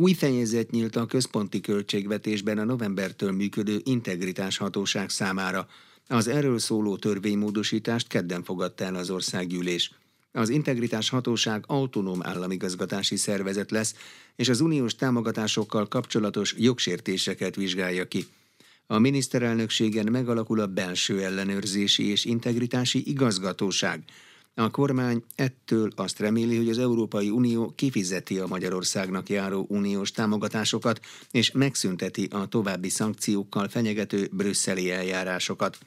Új fejezet nyílt a központi költségvetésben a novembertől működő integritás hatóság számára. Az erről szóló törvénymódosítást kedden fogadta el az országgyűlés. Az integritás hatóság autonóm államigazgatási szervezet lesz, és az uniós támogatásokkal kapcsolatos jogsértéseket vizsgálja ki. A miniszterelnökségen megalakul a belső ellenőrzési és integritási igazgatóság. A kormány ettől azt reméli, hogy az Európai Unió kifizeti a Magyarországnak járó uniós támogatásokat, és megszünteti a további szankciókkal fenyegető brüsszeli eljárásokat.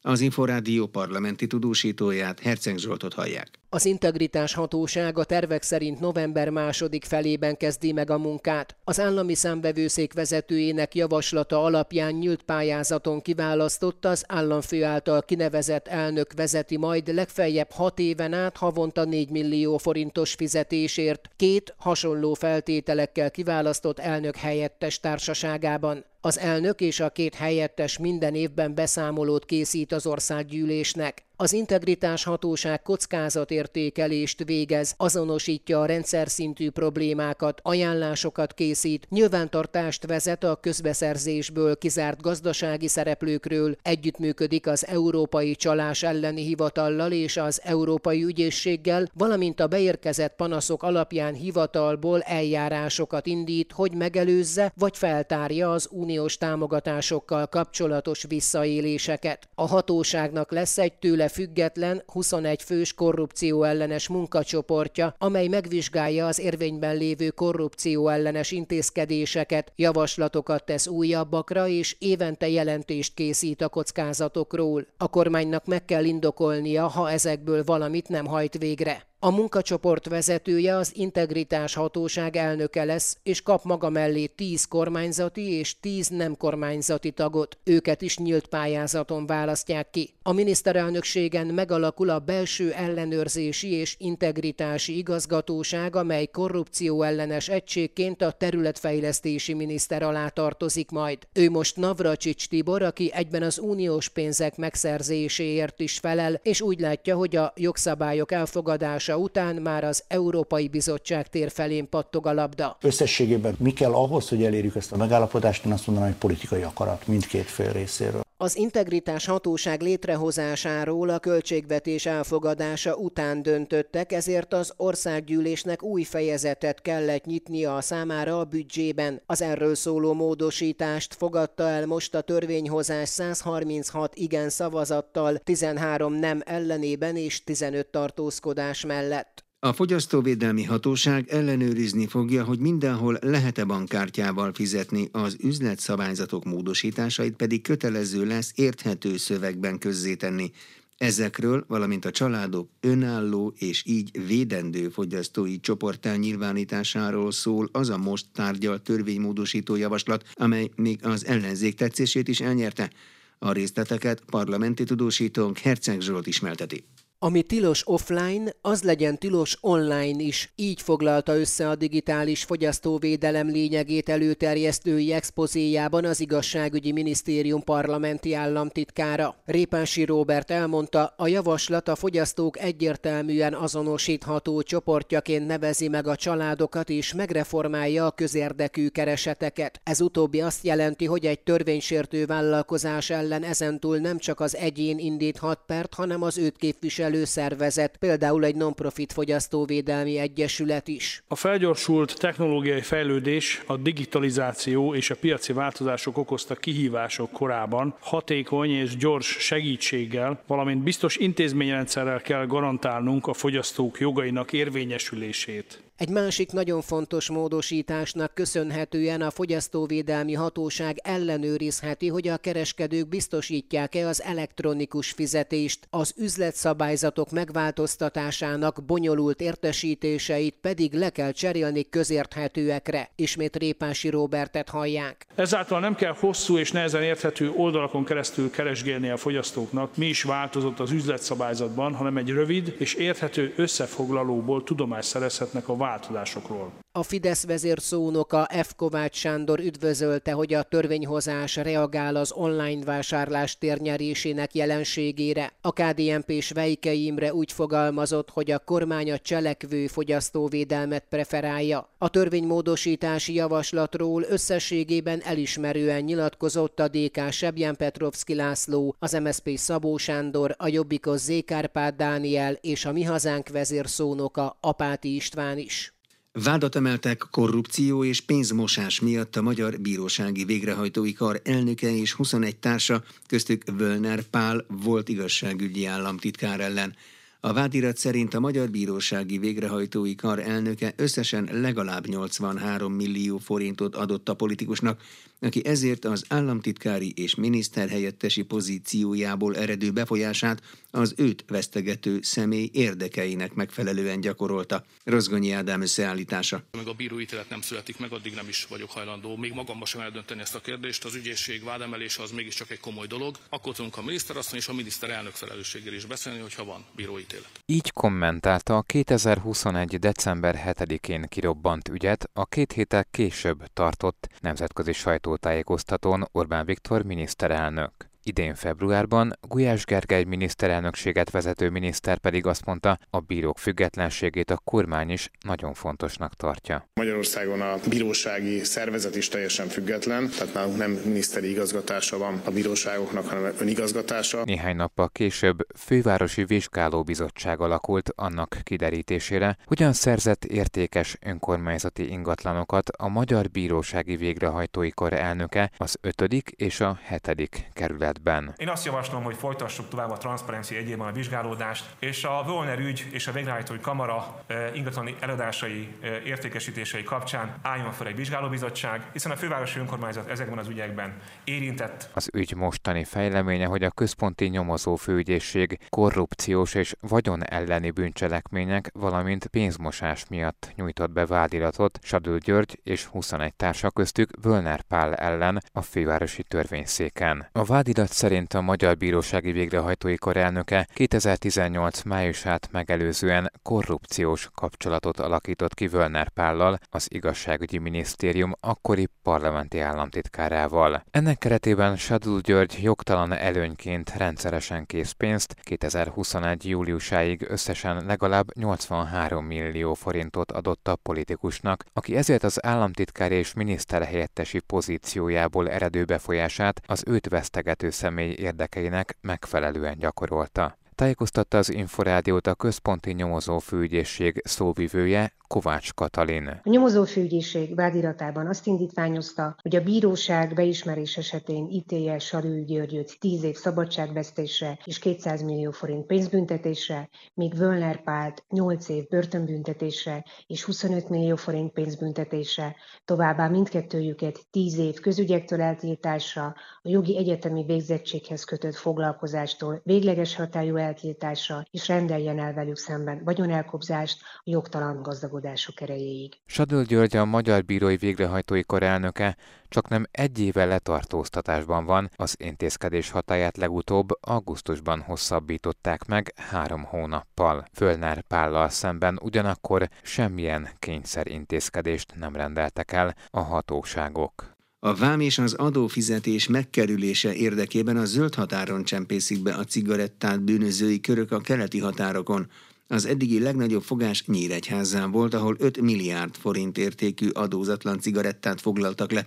Az Inforádió parlamenti tudósítóját Herceg Zsoltot hallják. Az integritás hatóság a tervek szerint november második felében kezdi meg a munkát. Az állami számbevőszék vezetőjének javaslata alapján nyílt pályázaton kiválasztott az államfő által kinevezett elnök vezeti majd legfeljebb hat éven át havonta 4 millió forintos fizetésért két hasonló feltételekkel kiválasztott elnök helyettes társaságában. Az elnök és a két helyettes minden évben beszámolót készít az országgyűlésnek. Az integritás hatóság kockázatértékelést végez, azonosítja a rendszer szintű problémákat, ajánlásokat készít, nyilvántartást vezet a közbeszerzésből kizárt gazdasági szereplőkről, együttműködik az Európai Csalás elleni hivatallal és az Európai Ügyészséggel, valamint a beérkezett panaszok alapján hivatalból eljárásokat indít, hogy megelőzze vagy feltárja az uniós támogatásokkal kapcsolatos visszaéléseket. A hatóságnak lesz egy tőle tőle független 21 fős korrupció ellenes munkacsoportja, amely megvizsgálja az érvényben lévő korrupció ellenes intézkedéseket, javaslatokat tesz újabbakra, és évente jelentést készít a kockázatokról. A kormánynak meg kell indokolnia, ha ezekből valamit nem hajt végre. A munkacsoport vezetője az Integritás Hatóság elnöke lesz, és kap maga mellé 10 kormányzati és 10 nem kormányzati tagot. Őket is nyílt pályázaton választják ki. A miniszterelnökségen megalakul a belső ellenőrzési és integritási igazgatóság, amely korrupció ellenes egységként a területfejlesztési miniszter alá tartozik majd. Ő most Navracsics Tibor, aki egyben az uniós pénzek megszerzéséért is felel, és úgy látja, hogy a jogszabályok elfogadása után már az Európai Bizottság tér felén pattog a labda. Összességében mi kell ahhoz, hogy elérjük ezt a megállapodást? Én azt mondanám, hogy politikai akarat mindkét fél részéről. Az integritás hatóság létrehozásáról a költségvetés elfogadása után döntöttek, ezért az országgyűlésnek új fejezetet kellett nyitnia a számára a büdzsében. Az erről szóló módosítást fogadta el most a törvényhozás 136 igen szavazattal, 13 nem ellenében és 15 tartózkodás mellett. A Fogyasztóvédelmi Hatóság ellenőrizni fogja, hogy mindenhol lehet-e bankkártyával fizetni, az üzletszabályzatok módosításait pedig kötelező lesz érthető szövegben közzétenni. Ezekről, valamint a családok önálló és így védendő fogyasztói csoporttá nyilvánításáról szól az a most tárgyal törvénymódosító javaslat, amely még az ellenzék tetszését is elnyerte. A részleteket parlamenti tudósítónk Herceg Zsolt ismerteti. Ami tilos offline, az legyen tilos online is. Így foglalta össze a digitális fogyasztóvédelem lényegét előterjesztői expozéjában az igazságügyi minisztérium parlamenti államtitkára. Répási Róbert elmondta, a javaslat a fogyasztók egyértelműen azonosítható csoportjaként nevezi meg a családokat és megreformálja a közérdekű kereseteket. Ez utóbbi azt jelenti, hogy egy törvénysértő vállalkozás ellen ezentúl nem csak az egyén indíthat pert, hanem az őt képviselő szervezet, például egy non-profit fogyasztóvédelmi egyesület is. A felgyorsult technológiai fejlődés, a digitalizáció és a piaci változások okozta kihívások korában hatékony és gyors segítséggel, valamint biztos intézményrendszerrel kell garantálnunk a fogyasztók jogainak érvényesülését. Egy másik nagyon fontos módosításnak köszönhetően a fogyasztóvédelmi hatóság ellenőrizheti, hogy a kereskedők biztosítják-e az elektronikus fizetést, az üzletszabályzatok megváltoztatásának bonyolult értesítéseit pedig le kell cserélni közérthetőekre. Ismét Répási Robertet hallják. Ezáltal nem kell hosszú és nehezen érthető oldalakon keresztül keresgélni a fogyasztóknak, mi is változott az üzletszabályzatban, hanem egy rövid és érthető összefoglalóból tudomást szerezhetnek a változásokról. A Fidesz vezérszónoka F. Kovács Sándor üdvözölte, hogy a törvényhozás reagál az online vásárlás térnyerésének jelenségére. A KDNP Svejke Imre úgy fogalmazott, hogy a kormány a cselekvő fogyasztóvédelmet preferálja. A törvénymódosítási javaslatról összességében elismerően nyilatkozott a DK Sebjen Petrovski László, az MSZP Szabó Sándor, a Jobbikos Zékárpád Dániel és a Mi Hazánk vezérszónoka Apáti István is. Vádat emeltek korrupció és pénzmosás miatt a Magyar Bírósági Végrehajtói Kar elnöke és 21 társa, köztük Völner Pál volt igazságügyi államtitkár ellen. A vádirat szerint a Magyar Bírósági Végrehajtói Kar elnöke összesen legalább 83 millió forintot adott a politikusnak, aki ezért az államtitkári és miniszterhelyettesi pozíciójából eredő befolyását az őt vesztegető személy érdekeinek megfelelően gyakorolta. Rozgonyi Ádám összeállítása. Meg a bíróítélet nem születik meg, addig nem is vagyok hajlandó még magamba sem eldönteni ezt a kérdést. Az ügyészség vádemelése az mégiscsak egy komoly dolog. Akkor tudunk a miniszterasszony és a miniszterelnök felelősségéről is beszélni, hogyha van bíróítélet. Így kommentálta a 2021. december 7-én kirobbant ügyet a két héttel később tartott nemzetközi sajtótájékoztatón Orbán Viktor miniszterelnök. Idén februárban Gulyás Gergely miniszterelnökséget vezető miniszter pedig azt mondta, a bírók függetlenségét a kormány is nagyon fontosnak tartja. Magyarországon a bírósági szervezet is teljesen független, tehát nálunk nem miniszteri igazgatása van a bíróságoknak, hanem önigazgatása. Néhány nappal később fővárosi vizsgálóbizottság alakult annak kiderítésére, hogyan szerzett értékes önkormányzati ingatlanokat a Magyar Bírósági Végrehajtói Kar elnöke az 5. és a 7. kerület esetben. Én azt javaslom, hogy folytassuk tovább a transzparencia egyében a vizsgálódást, és a Volner ügy és a végrehajtói kamara ingatlani eladásai értékesítései kapcsán álljon fel egy vizsgálóbizottság, hiszen a fővárosi önkormányzat ezekben az ügyekben érintett. Az ügy mostani fejleménye, hogy a központi nyomozó főügyészség korrupciós és vagyon elleni bűncselekmények, valamint pénzmosás miatt nyújtott be vádiratot Sadül György és 21 társa köztük Völner Pál ellen a fővárosi törvényszéken. A vádirat Adat szerint a Magyar Bírósági Végrehajtói Kar elnöke 2018 májusát megelőzően korrupciós kapcsolatot alakított ki Völner Pállal, az igazságügyi minisztérium akkori parlamenti államtitkárával. Ennek keretében Sadul György jogtalan előnyként rendszeresen készpénzt 2021. júliusáig összesen legalább 83 millió forintot adott a politikusnak, aki ezért az államtitkár és miniszterhelyettesi pozíciójából eredő befolyását az őt vesztegető személy érdekeinek megfelelően gyakorolta. Tájékoztatta az Inforádiót a központi nyomozó főügyészség szóvivője Kovács Katalin. A nyomozó főügyészség vádiratában azt indítványozta, hogy a bíróság beismerés esetén ítélje Sarül Györgyöt 10 év szabadságvesztésre és 200 millió forint pénzbüntetésre, míg Völner Pált 8 év börtönbüntetésre és 25 millió forint pénzbüntetésre, továbbá mindkettőjüket 10 év közügyektől eltiltásra, a jogi egyetemi végzettséghez kötött foglalkozástól végleges hatályú eltiltásra és rendeljen el velük szemben vagyonelkobzást a jogtalan gazdagodások erejéig. Sadöl György a Magyar Bírói Végrehajtói Kar elnöke csak nem egy éve letartóztatásban van, az intézkedés hatáját legutóbb augusztusban hosszabbították meg három hónappal. Fölnár Pállal szemben ugyanakkor semmilyen kényszer intézkedést nem rendeltek el a hatóságok. A vám és az adófizetés megkerülése érdekében a zöld határon csempészik be a cigarettát bűnözői körök a keleti határokon. Az eddigi legnagyobb fogás Nyíregyházán volt, ahol 5 milliárd forint értékű adózatlan cigarettát foglaltak le.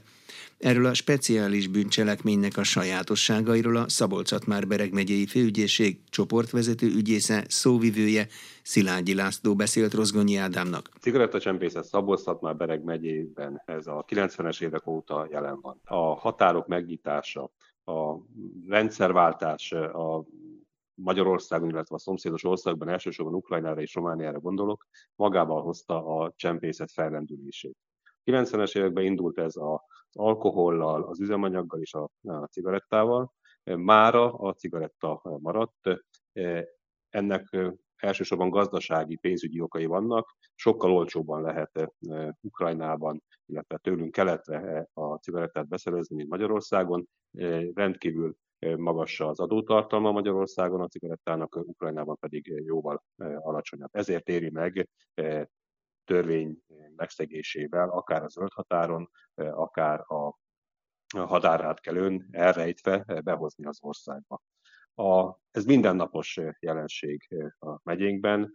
Erről a speciális bűncselekménynek a sajátosságairól a Szabolcs-Szatmár-Bereg megyei főügyészség csoportvezető ügyésze, szóvivője Szilágyi László beszélt Rozgonyi Ádámnak. Cigarettacsempészet Szabolcs-Szatmár-Bereg megyében ez a 90-es évek óta jelen van. A határok megnyitása, a rendszerváltás, a Magyarországon, illetve a szomszédos országban, elsősorban Ukrajnára és Romániára gondolok, magával hozta a csempészet fellendülését. 90-es években indult ez az alkohollal, az üzemanyaggal és a, a cigarettával. Mára a cigaretta maradt. Ennek elsősorban gazdasági, pénzügyi okai vannak. Sokkal olcsóbban lehet Ukrajnában, illetve tőlünk keletre a cigarettát beszerezni, mint Magyarországon. Rendkívül magas az adótartalma Magyarországon, a cigarettának Ukrajnában pedig jóval alacsonyabb. Ezért éri meg törvény megszegésével, akár a zöld határon, akár a határátkelőn elrejtve behozni az országba. A, ez mindennapos jelenség a megyénkben,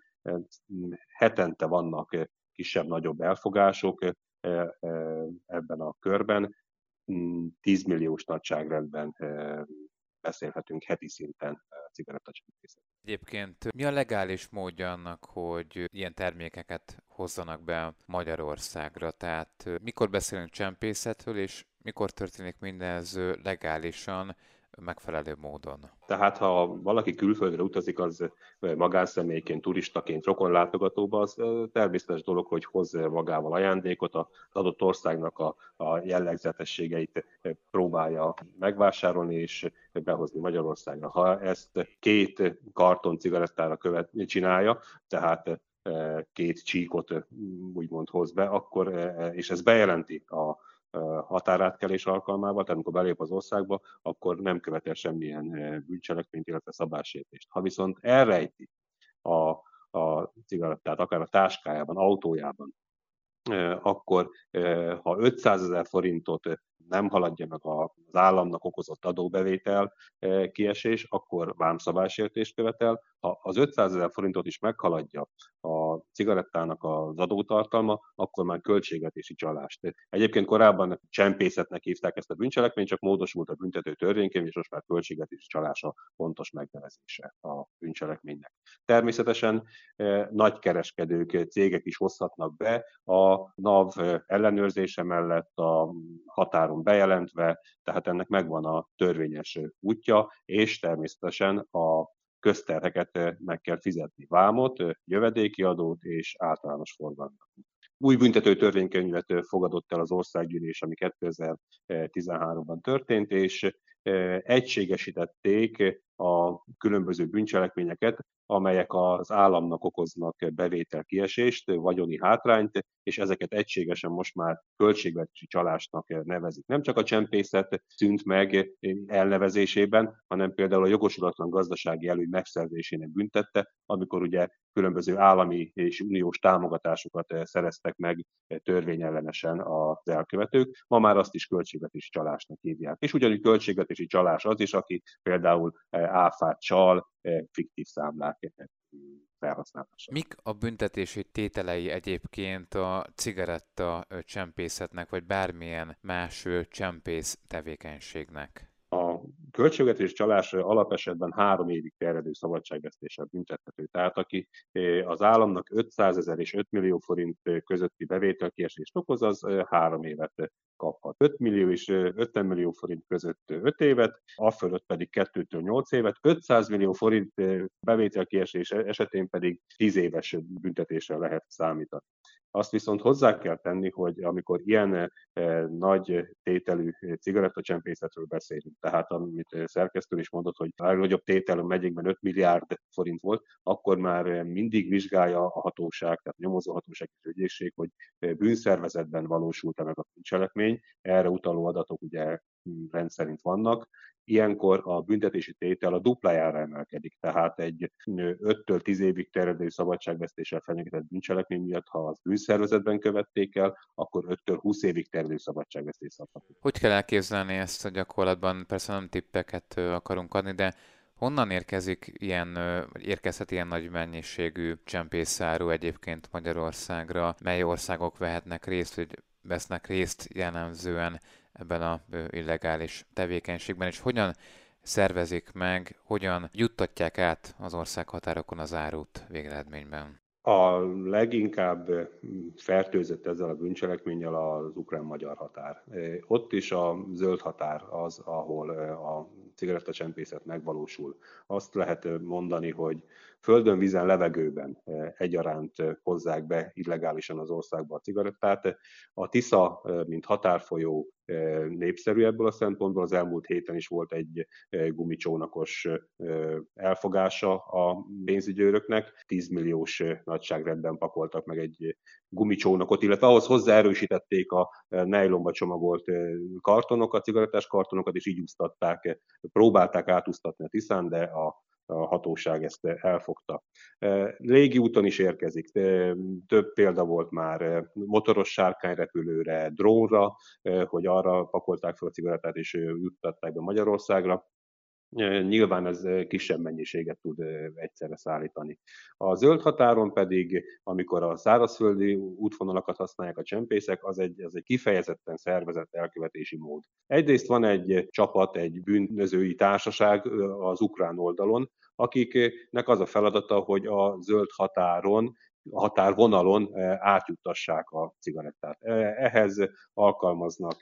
hetente vannak kisebb-nagyobb elfogások ebben a körben, 10 milliós nagyságrendben beszélhetünk heti szinten cigarettacsempészet. Egyébként mi a legális módja annak, hogy ilyen termékeket hozzanak be Magyarországra? Tehát mikor beszélünk csempészetről, és mikor történik mindez legálisan, megfelelő módon. Tehát ha valaki külföldre utazik, az magánszemélyként, turistaként, rokonlátogatóba, az természetes dolog, hogy hoz magával ajándékot, az adott országnak a, a jellegzetességeit próbálja megvásárolni és behozni Magyarországra. Ha ezt két karton cigarettára követ, csinálja, tehát két csíkot úgymond hoz be, akkor, és ez bejelenti a határátkelés alkalmával, tehát amikor belép az országba, akkor nem követel semmilyen bűncselekményt, illetve szabálysértést. Ha viszont elrejti a, a cigarettát, akár a táskájában, autójában, akkor ha 500 ezer forintot nem haladja meg az államnak okozott adóbevétel kiesés, akkor vámszabálysértést követel. Ha az 500 ezer forintot is meghaladja a cigarettának az adótartalma, akkor már költségvetési csalást. Egyébként korábban csempészetnek hívták ezt a bűncselekményt, csak módosult a büntető törvénykönyv, és most már költségvetési csalása pontos megnevezése a bűncselekménynek. Természetesen nagy kereskedők, cégek is hozhatnak be a NAV ellenőrzése mellett a határon bejelentve, tehát ennek megvan a törvényes útja, és természetesen a közterheket meg kell fizetni. Vámot, jövedéki adót és általános forgalmat. Új büntető törvénykönyvet fogadott el az országgyűlés, ami 2013-ban történt, és egységesítették a különböző bűncselekményeket, amelyek az államnak okoznak bevételkiesést, vagyoni hátrányt, és ezeket egységesen most már költségvetési csalásnak nevezik. Nem csak a csempészet szűnt meg elnevezésében, hanem például a jogosulatlan gazdasági előny megszerzésének büntette, amikor ugye különböző állami és uniós támogatásokat szereztek meg törvényellenesen az elkövetők. Ma már azt is költségvetési csalásnak hívják. És ugyanúgy költségvetési csalás az is, aki például áfát csal, fiktív számlák felhasználása. Mik a büntetési tételei egyébként a cigaretta csempészetnek, vagy bármilyen más csempész tevékenységnek? A költségvetés csalás alapesetben három évig terjedő szabadságvesztéssel büntethető. Tehát aki az államnak 500 ezer és 5 millió forint közötti bevételkiesést okoz, az három évet kaphat. 5 millió és 50 millió forint között 5 évet, a fölött pedig 2-től 8 évet, 500 millió forint bevételkiesés esetén pedig 10 éves büntetésre lehet számítani. Azt viszont hozzá kell tenni, hogy amikor ilyen eh, nagy tételű cigarettacsempészetről beszélünk, tehát amit szerkesztő is mondott, hogy a legnagyobb tétel a megyékben 5 milliárd forint volt, akkor már mindig vizsgálja a hatóság, tehát a nyomozó hatóság és ügyészség, hogy bűnszervezetben valósult-e meg a bűncselekmény. Erre utaló adatok ugye rendszerint vannak, ilyenkor a büntetési tétel a duplájára emelkedik, tehát egy 5-től 10 évig terjedő szabadságvesztéssel fenyegetett bűncselekmény miatt, ha az bűnszervezetben követték el, akkor 5-től 20 évig terjedő szabadságvesztés szabható. Hogy kell elképzelni ezt a gyakorlatban? Persze nem tippeket akarunk adni, de Honnan érkezik ilyen, érkezhet ilyen nagy mennyiségű csempészáru egyébként Magyarországra? Mely országok vehetnek részt, vagy vesznek részt jellemzően ebben a illegális tevékenységben, és hogyan szervezik meg, hogyan juttatják át az ország határokon az árut végeredményben? A leginkább fertőzött ezzel a bűncselekménnyel az ukrán-magyar határ. Ott is a zöld határ az, ahol a cigarettacsempészet megvalósul. Azt lehet mondani, hogy földön, vízen, levegőben egyaránt hozzák be illegálisan az országba a cigarettát. A Tisza, mint határfolyó népszerű ebből a szempontból. Az elmúlt héten is volt egy gumicsónakos elfogása a pénzügyőröknek. 10 milliós nagyságrendben pakoltak meg egy gumicsónakot, illetve ahhoz hozzáerősítették a nejlomba csomagolt kartonokat, cigarettás kartonokat, és így úsztatták, próbálták átúsztatni a Tiszán, de a a hatóság ezt elfogta. Légi úton is érkezik. Több példa volt már motoros sárkányrepülőre, drónra, hogy arra pakolták fel a cigarettát és juttatták be Magyarországra. Nyilván ez kisebb mennyiséget tud egyszerre szállítani. A zöld határon pedig, amikor a szárazföldi útvonalakat használják a csempészek, az egy, az egy kifejezetten szervezett elkövetési mód. Egyrészt van egy csapat, egy bűnözői társaság az ukrán oldalon, akiknek az a feladata, hogy a zöld határon határvonalon átjuttassák a cigarettát. Ehhez alkalmaznak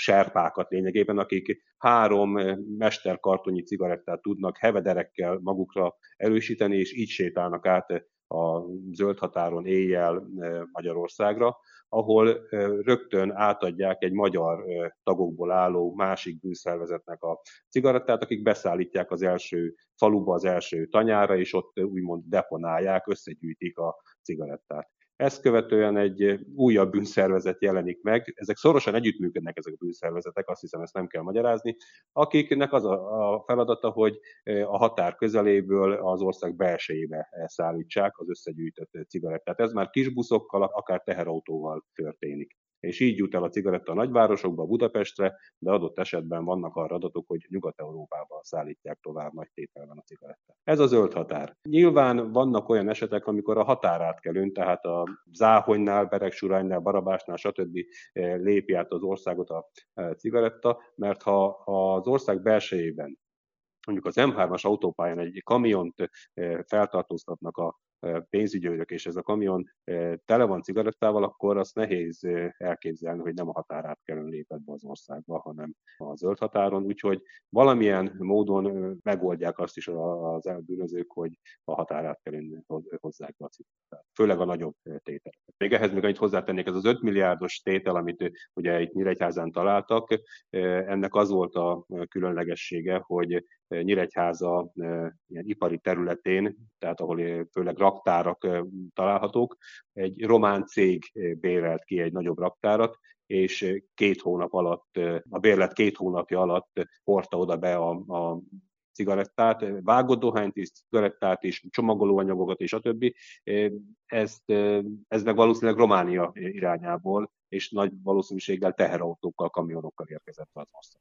serpákat lényegében, akik három eh, mesterkartonyi cigarettát tudnak hevederekkel magukra erősíteni, és így sétálnak át eh, a zöld határon éjjel eh, Magyarországra, ahol rögtön átadják egy magyar tagokból álló másik bűnszervezetnek a cigarettát, akik beszállítják az első faluba, az első tanyára, és ott úgymond deponálják, összegyűjtik a cigarettát. Ezt követően egy újabb bűnszervezet jelenik meg. Ezek szorosan együttműködnek ezek a bűnszervezetek, azt hiszem ezt nem kell magyarázni, akiknek az a feladata, hogy a határ közeléből az ország belsejébe szállítsák az összegyűjtött cigarettát. Ez már kisbuszokkal, akár teherautóval történik és így jut el a cigaretta a nagyvárosokba, Budapestre, de adott esetben vannak arra adatok, hogy Nyugat-Európába szállítják tovább nagy tételben a cigarettát. Ez a zöld határ. Nyilván vannak olyan esetek, amikor a határát kell ön, tehát a Záhonynál, Beregsuránynál, Barabásnál, stb. Eh, lépi át az országot a eh, cigaretta, mert ha az ország belsejében mondjuk az M3-as autópályán egy kamiont eh, feltartóztatnak a pénzügyőrök, és ez a kamion tele van cigarettával, akkor azt nehéz elképzelni, hogy nem a határát kell lépett be az országba, hanem a zöld határon, úgyhogy valamilyen módon megoldják azt is az elbűnözők, hogy a határát kell hozzák be a cigarettát. Főleg a nagyobb tételeket. Még ehhez még annyit hozzátennék, ez az 5 milliárdos tétel, amit ugye itt Nyíregyházán találtak, ennek az volt a különlegessége, hogy Nyíregyháza ilyen ipari területén, tehát ahol főleg raktárak találhatók, egy román cég bérelt ki egy nagyobb raktárat, és két hónap alatt, a bérlet két hónapja alatt hordta oda be a, a cigarettát, vágott dohányt is, cigarettát is, csomagolóanyagokat és a többi. Ezt, ez meg valószínűleg Románia irányából, és nagy valószínűséggel teherautókkal, kamionokkal érkezett az ország.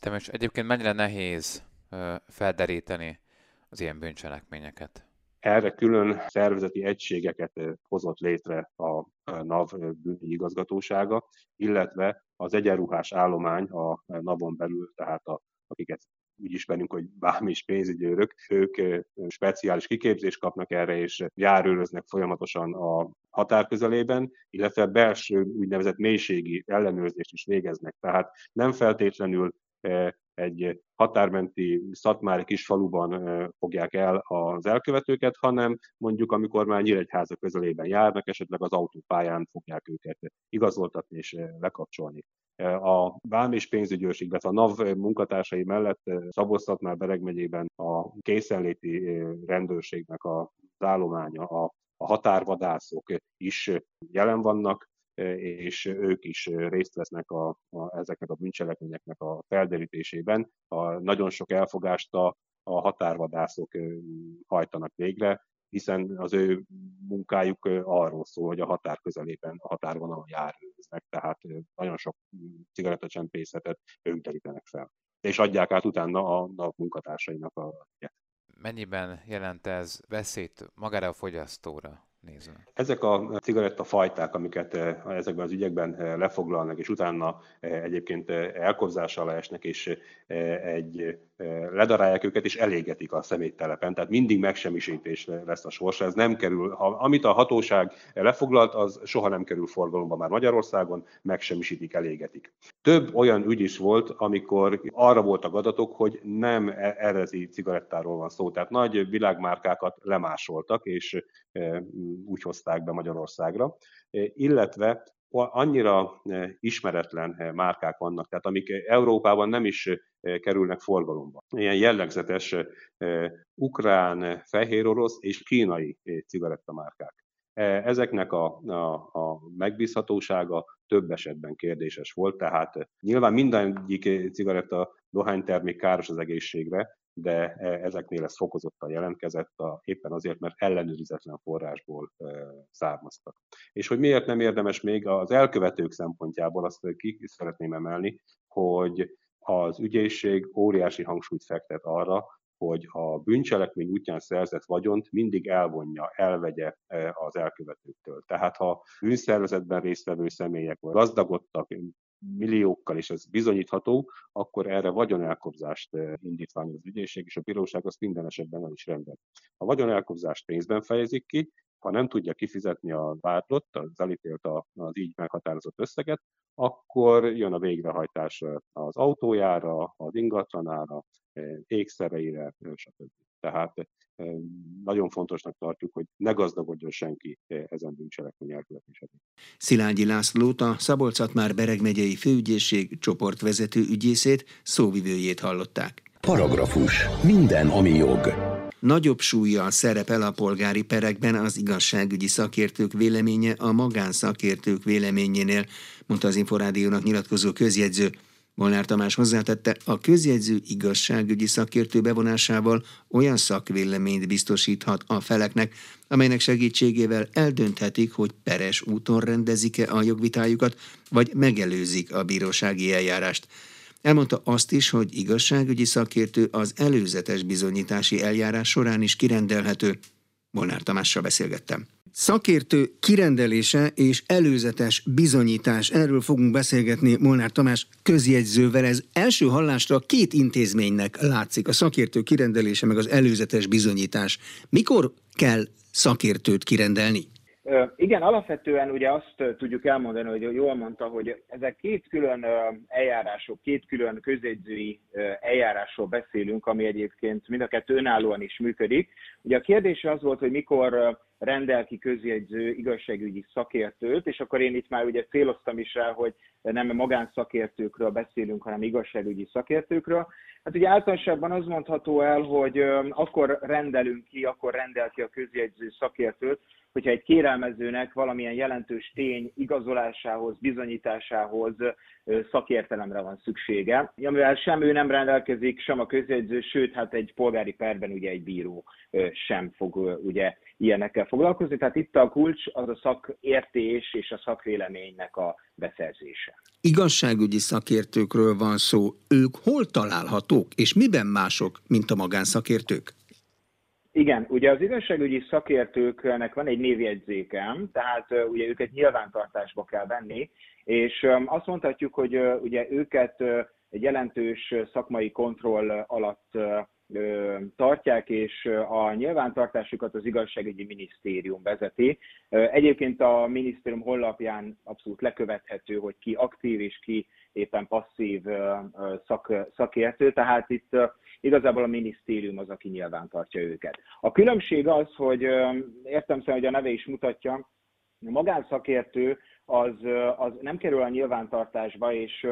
Te egyébként mennyire nehéz felderíteni az ilyen bűncselekményeket? Erre külön szervezeti egységeket hozott létre a NAV bűnügyi igazgatósága, illetve az egyenruhás állomány a NAV-on belül, tehát a, akiket úgy ismerünk, hogy vám és pénzügyőrök, ők speciális kiképzést kapnak erre, és járőröznek folyamatosan a határ közelében, illetve belső úgynevezett mélységi ellenőrzést is végeznek. Tehát nem feltétlenül egy határmenti szatmári kis faluban fogják el az elkövetőket, hanem mondjuk amikor már Nyíregyháza közelében járnak, esetleg az autópályán fogják őket igazoltatni és lekapcsolni. A vám és pénzügyőrség, illetve a NAV munkatársai mellett Szabolcs már Bereg megyében a készenléti rendőrségnek az állománya, a a határvadászok is jelen vannak, és ők is részt vesznek a, a, ezeknek a bűncselekményeknek a felderítésében. A, nagyon sok elfogást a, a határvadászok hajtanak végre, hiszen az ő munkájuk arról szól, hogy a határ közelében, a határvonalon járőznek, tehát nagyon sok cigarettacsempészetet ők derítenek fel. És adják át utána a, a munkatársainak a Mennyiben jelent ez veszélyt magára a fogyasztóra? Nézve? Ezek a cigarettafajták, amiket eh, ezekben az ügyekben eh, lefoglalnak, és utána eh, egyébként elkobzás alá esnek, és egy ledarálják őket, és elégetik a szeméttelepen. Tehát mindig megsemmisítés lesz a sorsa. Ez nem kerül, ha, amit a hatóság lefoglalt, az soha nem kerül forgalomba már Magyarországon, megsemmisítik, elégetik. Több olyan ügy is volt, amikor arra voltak adatok, hogy nem e-, erezi cigarettáról van szó. Tehát nagy világmárkákat lemásoltak, és úgy hozták be Magyarországra, illetve annyira ismeretlen márkák vannak, tehát amik Európában nem is kerülnek forgalomba. Ilyen jellegzetes ukrán, fehér orosz és kínai cigarettamárkák. Ezeknek a, a, a megbízhatósága több esetben kérdéses volt, tehát nyilván mindegyik cigaretta dohánytermék káros az egészségre, de ezeknél ez fokozottan jelentkezett, a, éppen azért, mert ellenőrizetlen forrásból származtak. És hogy miért nem érdemes még az elkövetők szempontjából, azt ki szeretném emelni, hogy az ügyészség óriási hangsúlyt fektet arra, hogy a bűncselekmény útján szerzett vagyont mindig elvonja, elvegye e, az elkövetőktől. Tehát ha bűnszervezetben résztvevő személyek vagy gazdagodtak milliókkal, és ez bizonyítható, akkor erre vagyonelkobzást e, indítványoz az ügyészség, és a bíróság azt minden esetben el is rendel. A vagyonelkobzást pénzben fejezik ki, ha nem tudja kifizetni a vádlott, az elítélt az így meghatározott összeget, akkor jön a végrehajtás az autójára, az ingatlanára, ékszereire, stb. Tehát nagyon fontosnak tartjuk, hogy ne gazdagodjon senki ezen bűncselekmény elkövetésében. Szilágyi Lászlót, a szabolcs már Bereg megyei főügyészség csoportvezető ügyészét, szóvivőjét hallották. Paragrafus. Minden, ami jog. Nagyobb súlya szerepel a polgári perekben az igazságügyi szakértők véleménye a magánszakértők véleményénél, mondta az Inforádiónak nyilatkozó közjegyző. Molnár Tamás hozzátette, a közjegyző igazságügyi szakértő bevonásával olyan szakvéleményt biztosíthat a feleknek, amelynek segítségével eldönthetik, hogy peres úton rendezik-e a jogvitájukat, vagy megelőzik a bírósági eljárást. Elmondta azt is, hogy igazságügyi szakértő az előzetes bizonyítási eljárás során is kirendelhető. Molnár Tamással beszélgettem. Szakértő kirendelése és előzetes bizonyítás. Erről fogunk beszélgetni Molnár Tamás közjegyzővel. Ez első hallásra két intézménynek látszik, a szakértő kirendelése meg az előzetes bizonyítás. Mikor kell szakértőt kirendelni? Igen, alapvetően ugye azt tudjuk elmondani, hogy jól mondta, hogy ezek két külön eljárások, két külön közjegyzői eljárásról beszélünk, ami egyébként mind a kettő önállóan is működik. Ugye a kérdés az volt, hogy mikor rendel ki közjegyző igazságügyi szakértőt, és akkor én itt már ugye céloztam is rá, hogy nem magánszakértőkről beszélünk, hanem igazságügyi szakértőkről. Hát ugye általánosságban az mondható el, hogy akkor rendelünk ki, akkor rendel ki a közjegyző szakértőt, hogyha egy kérelmezőnek valamilyen jelentős tény igazolásához, bizonyításához szakértelemre van szüksége, amivel sem ő nem rendelkezik, sem a közjegyző, sőt, hát egy polgári perben ugye egy bíró sem fog ugye ilyenekkel foglalkozni. Tehát itt a kulcs az a szakértés és a szakvéleménynek a beszerzése. Igazságügyi szakértőkről van szó. Ők hol találhatók, és miben mások, mint a magánszakértők? Igen, ugye az igazságügyi szakértőknek van egy névjegyzékem, tehát ugye őket nyilvántartásba kell venni, és azt mondhatjuk, hogy ugye őket egy jelentős szakmai kontroll alatt tartják, és a nyilvántartásukat az igazságügyi minisztérium vezeti. Egyébként a minisztérium honlapján abszolút lekövethető, hogy ki aktív és ki éppen passzív szak, szakértő, tehát itt igazából a minisztérium az, aki nyilvántartja őket. A különbség az, hogy értem szerint, hogy a neve is mutatja, a magánszakértő az, az nem kerül a nyilvántartásba, és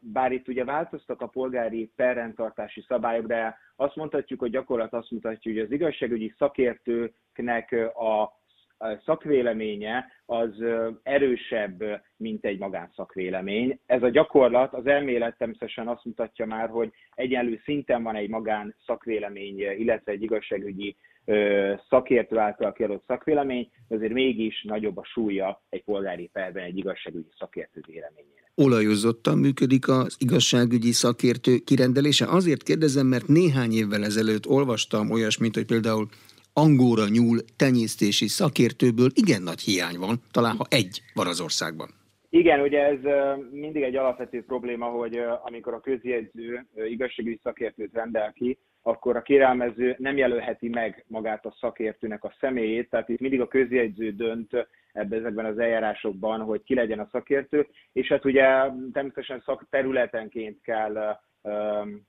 bár itt ugye változtak a polgári perrendtartási szabályok, de azt mondhatjuk, hogy gyakorlat azt mutatja, hogy az igazságügyi szakértőknek a szakvéleménye az erősebb, mint egy magánszakvélemény. Ez a gyakorlat, az elmélet természetesen azt mutatja már, hogy egyenlő szinten van egy magán szakvélemény, illetve egy igazságügyi szakértő által kiadott szakvélemény, azért mégis nagyobb a súlya egy polgári perben egy igazságügyi szakértő véleményének. Olajozottan működik az igazságügyi szakértő kirendelése. Azért kérdezem, mert néhány évvel ezelőtt olvastam olyasmit, hogy például angóra nyúl tenyésztési szakértőből igen nagy hiány van, talán ha egy van az országban. Igen, ugye ez mindig egy alapvető probléma, hogy amikor a közjegyző igazságügyi szakértőt rendel ki, akkor a kérelmező nem jelölheti meg magát a szakértőnek a személyét, tehát itt mindig a közjegyző dönt ebben ezekben az eljárásokban, hogy ki legyen a szakértő, és hát ugye természetesen szakterületenként kell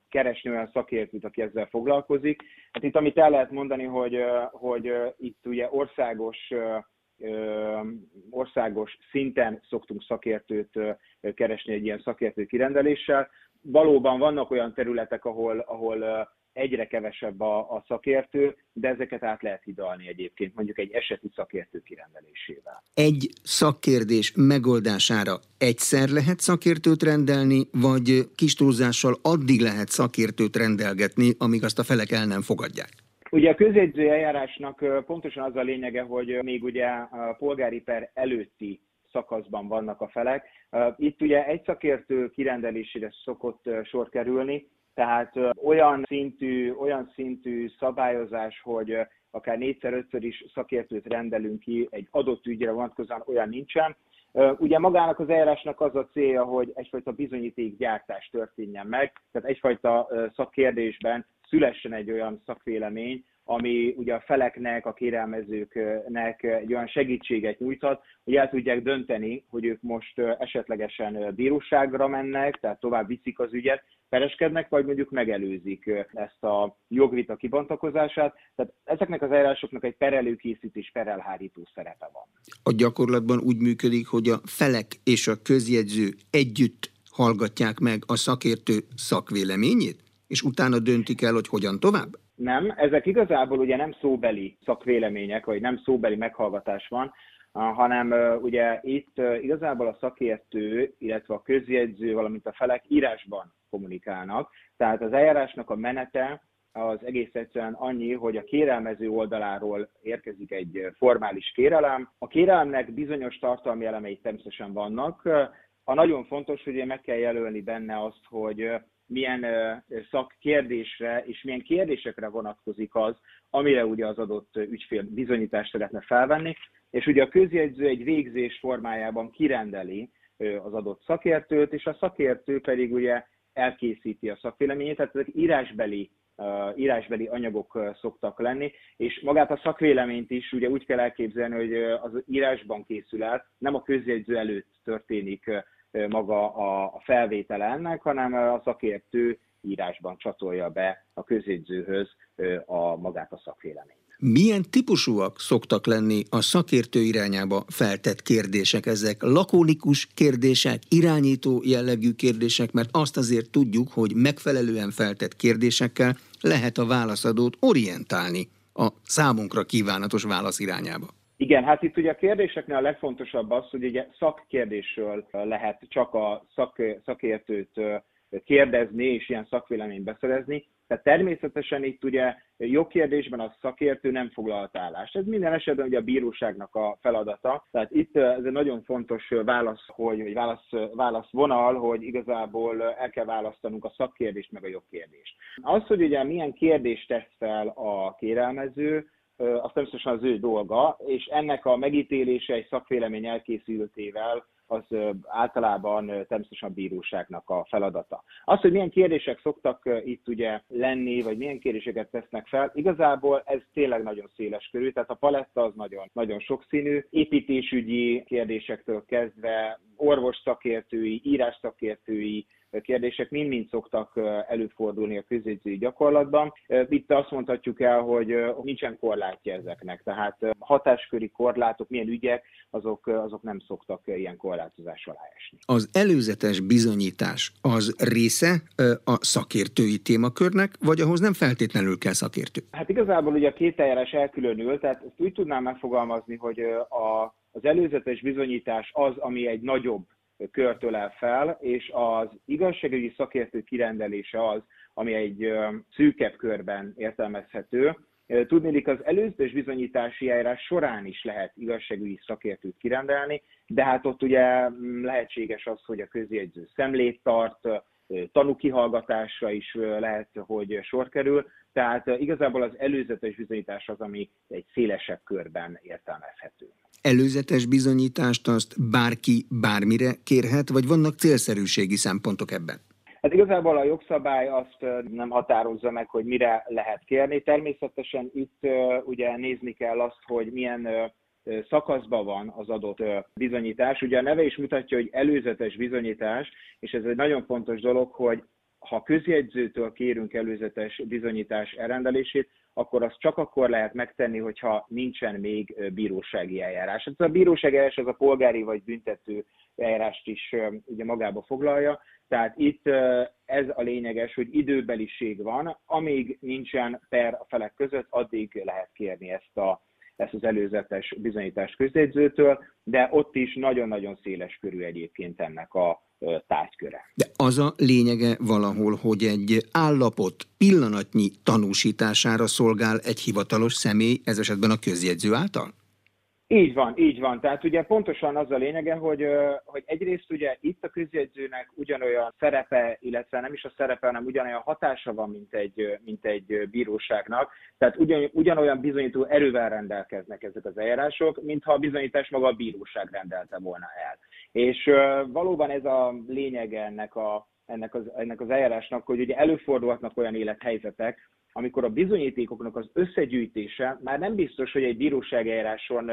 keresni olyan szakértőt, aki ezzel foglalkozik. Hát itt amit el lehet mondani, hogy, hogy itt ugye országos országos szinten szoktunk szakértőt keresni egy ilyen szakértő kirendeléssel. Valóban vannak olyan területek, ahol, ahol egyre kevesebb a, a szakértő, de ezeket át lehet hidalni egyébként, mondjuk egy eseti szakértő kirendelésével. Egy szakkérdés megoldására egyszer lehet szakértőt rendelni, vagy kis túlzással addig lehet szakértőt rendelgetni, amíg azt a felek el nem fogadják? Ugye a közjegyző eljárásnak pontosan az a lényege, hogy még ugye a polgári per előtti szakaszban vannak a felek. Itt ugye egy szakértő kirendelésére szokott sor kerülni, tehát olyan szintű, olyan szintű szabályozás, hogy akár négyszer-ötször is szakértőt rendelünk ki egy adott ügyre vonatkozóan, olyan nincsen. Ugye magának az eljárásnak az a célja, hogy egyfajta bizonyítékgyártás történjen meg, tehát egyfajta szakkérdésben szülessen egy olyan szakvélemény, ami ugye a feleknek, a kérelmezőknek egy olyan segítséget nyújthat, hogy el tudják dönteni, hogy ők most esetlegesen bíróságra mennek, tehát tovább viszik az ügyet, pereskednek, vagy mondjuk megelőzik ezt a jogvita kibontakozását. Tehát ezeknek az eljárásoknak egy perelőkészítés, perelhárító szerepe van. A gyakorlatban úgy működik, hogy a felek és a közjegyző együtt hallgatják meg a szakértő szakvéleményét, és utána döntik el, hogy hogyan tovább? Nem, ezek igazából ugye nem szóbeli szakvélemények, vagy nem szóbeli meghallgatás van, hanem ugye itt igazából a szakértő, illetve a közjegyző, valamint a felek írásban kommunikálnak. Tehát az eljárásnak a menete az egész egyszerűen annyi, hogy a kérelmező oldaláról érkezik egy formális kérelem. A kérelemnek bizonyos tartalmi elemei természetesen vannak. A nagyon fontos, hogy meg kell jelölni benne azt, hogy milyen szakkérdésre és milyen kérdésekre vonatkozik az, amire ugye az adott ügyfél bizonyítást szeretne felvenni, és ugye a közjegyző egy végzés formájában kirendeli az adott szakértőt, és a szakértő pedig ugye elkészíti a szakvéleményét, tehát ezek írásbeli írásbeli anyagok szoktak lenni, és magát a szakvéleményt is ugye úgy kell elképzelni, hogy az írásban készül el, nem a közjegyző előtt történik maga a felvétele ennek, hanem a szakértő írásban csatolja be a közjegyzőhöz a magát a szakvéleményt. Milyen típusúak szoktak lenni a szakértő irányába feltett kérdések? Ezek lakonikus kérdések, irányító jellegű kérdések, mert azt azért tudjuk, hogy megfelelően feltett kérdésekkel lehet a válaszadót orientálni a számunkra kívánatos válasz irányába. Igen, hát itt ugye a kérdéseknél a legfontosabb az, hogy ugye szakkérdésről lehet csak a szak, szakértőt kérdezni és ilyen szakvéleményt beszerezni. Tehát természetesen itt ugye jogkérdésben a szakértő nem foglalt állást. Ez minden esetben ugye a bíróságnak a feladata. Tehát itt ez egy nagyon fontos válasz, hogy, vagy válasz, válasz vonal, hogy igazából el kell választanunk a szakkérdést meg a jogkérdést. Az, hogy ugye milyen kérdést tesz fel a kérelmező, az természetesen az ő dolga, és ennek a megítélése egy szakvélemény elkészültével az általában természetesen a bíróságnak a feladata. Az, hogy milyen kérdések szoktak itt ugye lenni, vagy milyen kérdéseket tesznek fel, igazából ez tényleg nagyon széles körű, tehát a paletta az nagyon, nagyon sokszínű, építésügyi kérdésektől kezdve orvos szakértői, írás szakértői, kérdések mind-mind szoktak előfordulni a közjegyzői gyakorlatban. Itt azt mondhatjuk el, hogy nincsen korlátja ezeknek, tehát hatásköri korlátok, milyen ügyek, azok, azok nem szoktak ilyen korlátozás alá esni. Az előzetes bizonyítás az része a szakértői témakörnek, vagy ahhoz nem feltétlenül kell szakértő? Hát igazából ugye a két eljárás elkülönül, tehát ezt úgy tudnám megfogalmazni, hogy a, az előzetes bizonyítás az, ami egy nagyobb körtől el fel, és az igazságügyi szakértő kirendelése az, ami egy szűkebb körben értelmezhető. Tudnélik, az előzetes bizonyítási eljárás során is lehet igazságügyi szakértőt kirendelni, de hát ott ugye mm, lehetséges az, hogy a közjegyző szemlét tart, tanúkihallgatásra is lehet, hogy sor kerül. Tehát igazából az előzetes bizonyítás az, ami egy szélesebb körben értelmezhető előzetes bizonyítást azt bárki bármire kérhet, vagy vannak célszerűségi szempontok ebben? Hát igazából a jogszabály azt nem határozza meg, hogy mire lehet kérni. Természetesen itt ugye nézni kell azt, hogy milyen szakaszban van az adott bizonyítás. Ugye a neve is mutatja, hogy előzetes bizonyítás, és ez egy nagyon fontos dolog, hogy ha közjegyzőtől kérünk előzetes bizonyítás elrendelését, akkor azt csak akkor lehet megtenni, hogyha nincsen még bírósági eljárás. Ez a bírósági eljárás az a polgári vagy büntető eljárást is ugye magába foglalja, tehát itt ez a lényeges, hogy időbeliség van, amíg nincsen per a felek között, addig lehet kérni ezt a ezt az előzetes bizonyítást közjegyzőtől, de ott is nagyon-nagyon széles körű egyébként ennek a tárgyköre. De az a lényege valahol, hogy egy állapot pillanatnyi tanúsítására szolgál egy hivatalos személy, ez esetben a közjegyző által? Így van, így van. Tehát ugye pontosan az a lényege, hogy, hogy egyrészt ugye itt a közjegyzőnek ugyanolyan szerepe, illetve nem is a szerepe, hanem ugyanolyan hatása van, mint egy, mint egy bíróságnak. Tehát ugyan, ugyanolyan bizonyító erővel rendelkeznek ezek az eljárások, mintha a bizonyítás maga a bíróság rendelte volna el. És valóban ez a lényege ennek, a, ennek, az, ennek az eljárásnak, hogy ugye előfordulhatnak olyan élethelyzetek, amikor a bizonyítékoknak az összegyűjtése már nem biztos, hogy egy bíróság eljáráson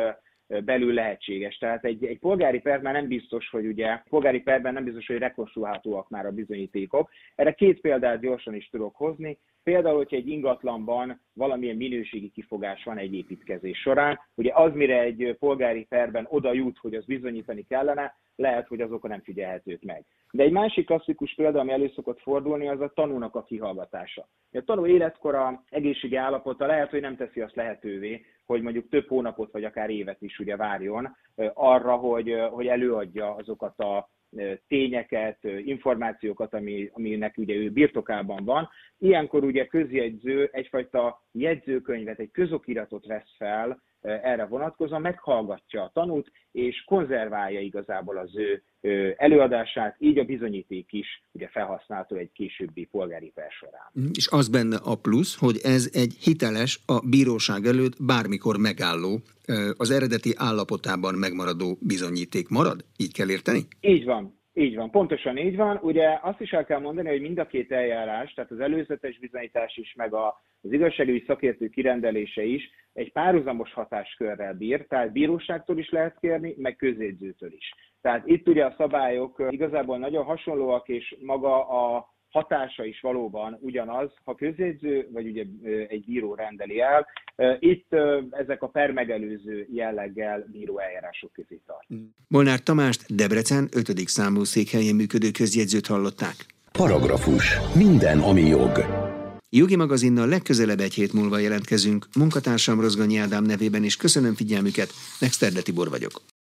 belül lehetséges. Tehát egy, egy polgári perben nem biztos, hogy ugye, polgári perben nem biztos, hogy rekonstruálhatóak már a bizonyítékok. Erre két példát gyorsan is tudok hozni. Például, hogyha egy ingatlanban valamilyen minőségi kifogás van egy építkezés során, ugye az, mire egy polgári perben oda jut, hogy az bizonyítani kellene, lehet, hogy azok nem figyelhetők meg. De egy másik klasszikus példa, ami elő szokott fordulni, az a tanúnak a kihallgatása. A tanú életkora, egészségi állapota lehet, hogy nem teszi azt lehetővé, hogy mondjuk több hónapot vagy akár évet is ugye várjon arra, hogy, hogy előadja azokat a tényeket, információkat, ami, aminek ugye ő birtokában van. Ilyenkor ugye közjegyző egyfajta jegyzőkönyvet, egy közokiratot vesz fel erre vonatkozóan, meghallgatja a tanút, és konzerválja igazából az ő előadását, így a bizonyíték is ugye felhasználható egy későbbi polgári per során. Mm, és az benne a plusz, hogy ez egy hiteles, a bíróság előtt bármikor megálló, az eredeti állapotában megmaradó bizonyíték marad? Így kell érteni? Így van, így van, pontosan így van. Ugye azt is el kell mondani, hogy mind a két eljárás, tehát az előzetes bizonyítás is, meg az igazságügyi szakértő kirendelése is egy párhuzamos hatáskörrel bír, tehát bíróságtól is lehet kérni, meg közjegyzőtől is. Tehát itt ugye a szabályok igazából nagyon hasonlóak, és maga a hatása is valóban ugyanaz, ha közjegyző, vagy ugye egy bíró rendeli el. Itt ezek a permegelőző jelleggel bíró eljárások közé tart. Molnár Tamást Debrecen 5. számú székhelyén működő közjegyzőt hallották. Paragrafus. Minden, ami jog. Jogi magazinnal legközelebb egy hét múlva jelentkezünk. Munkatársam Rozgonyi Ádám nevében is köszönöm figyelmüket, Nexterde Tibor vagyok.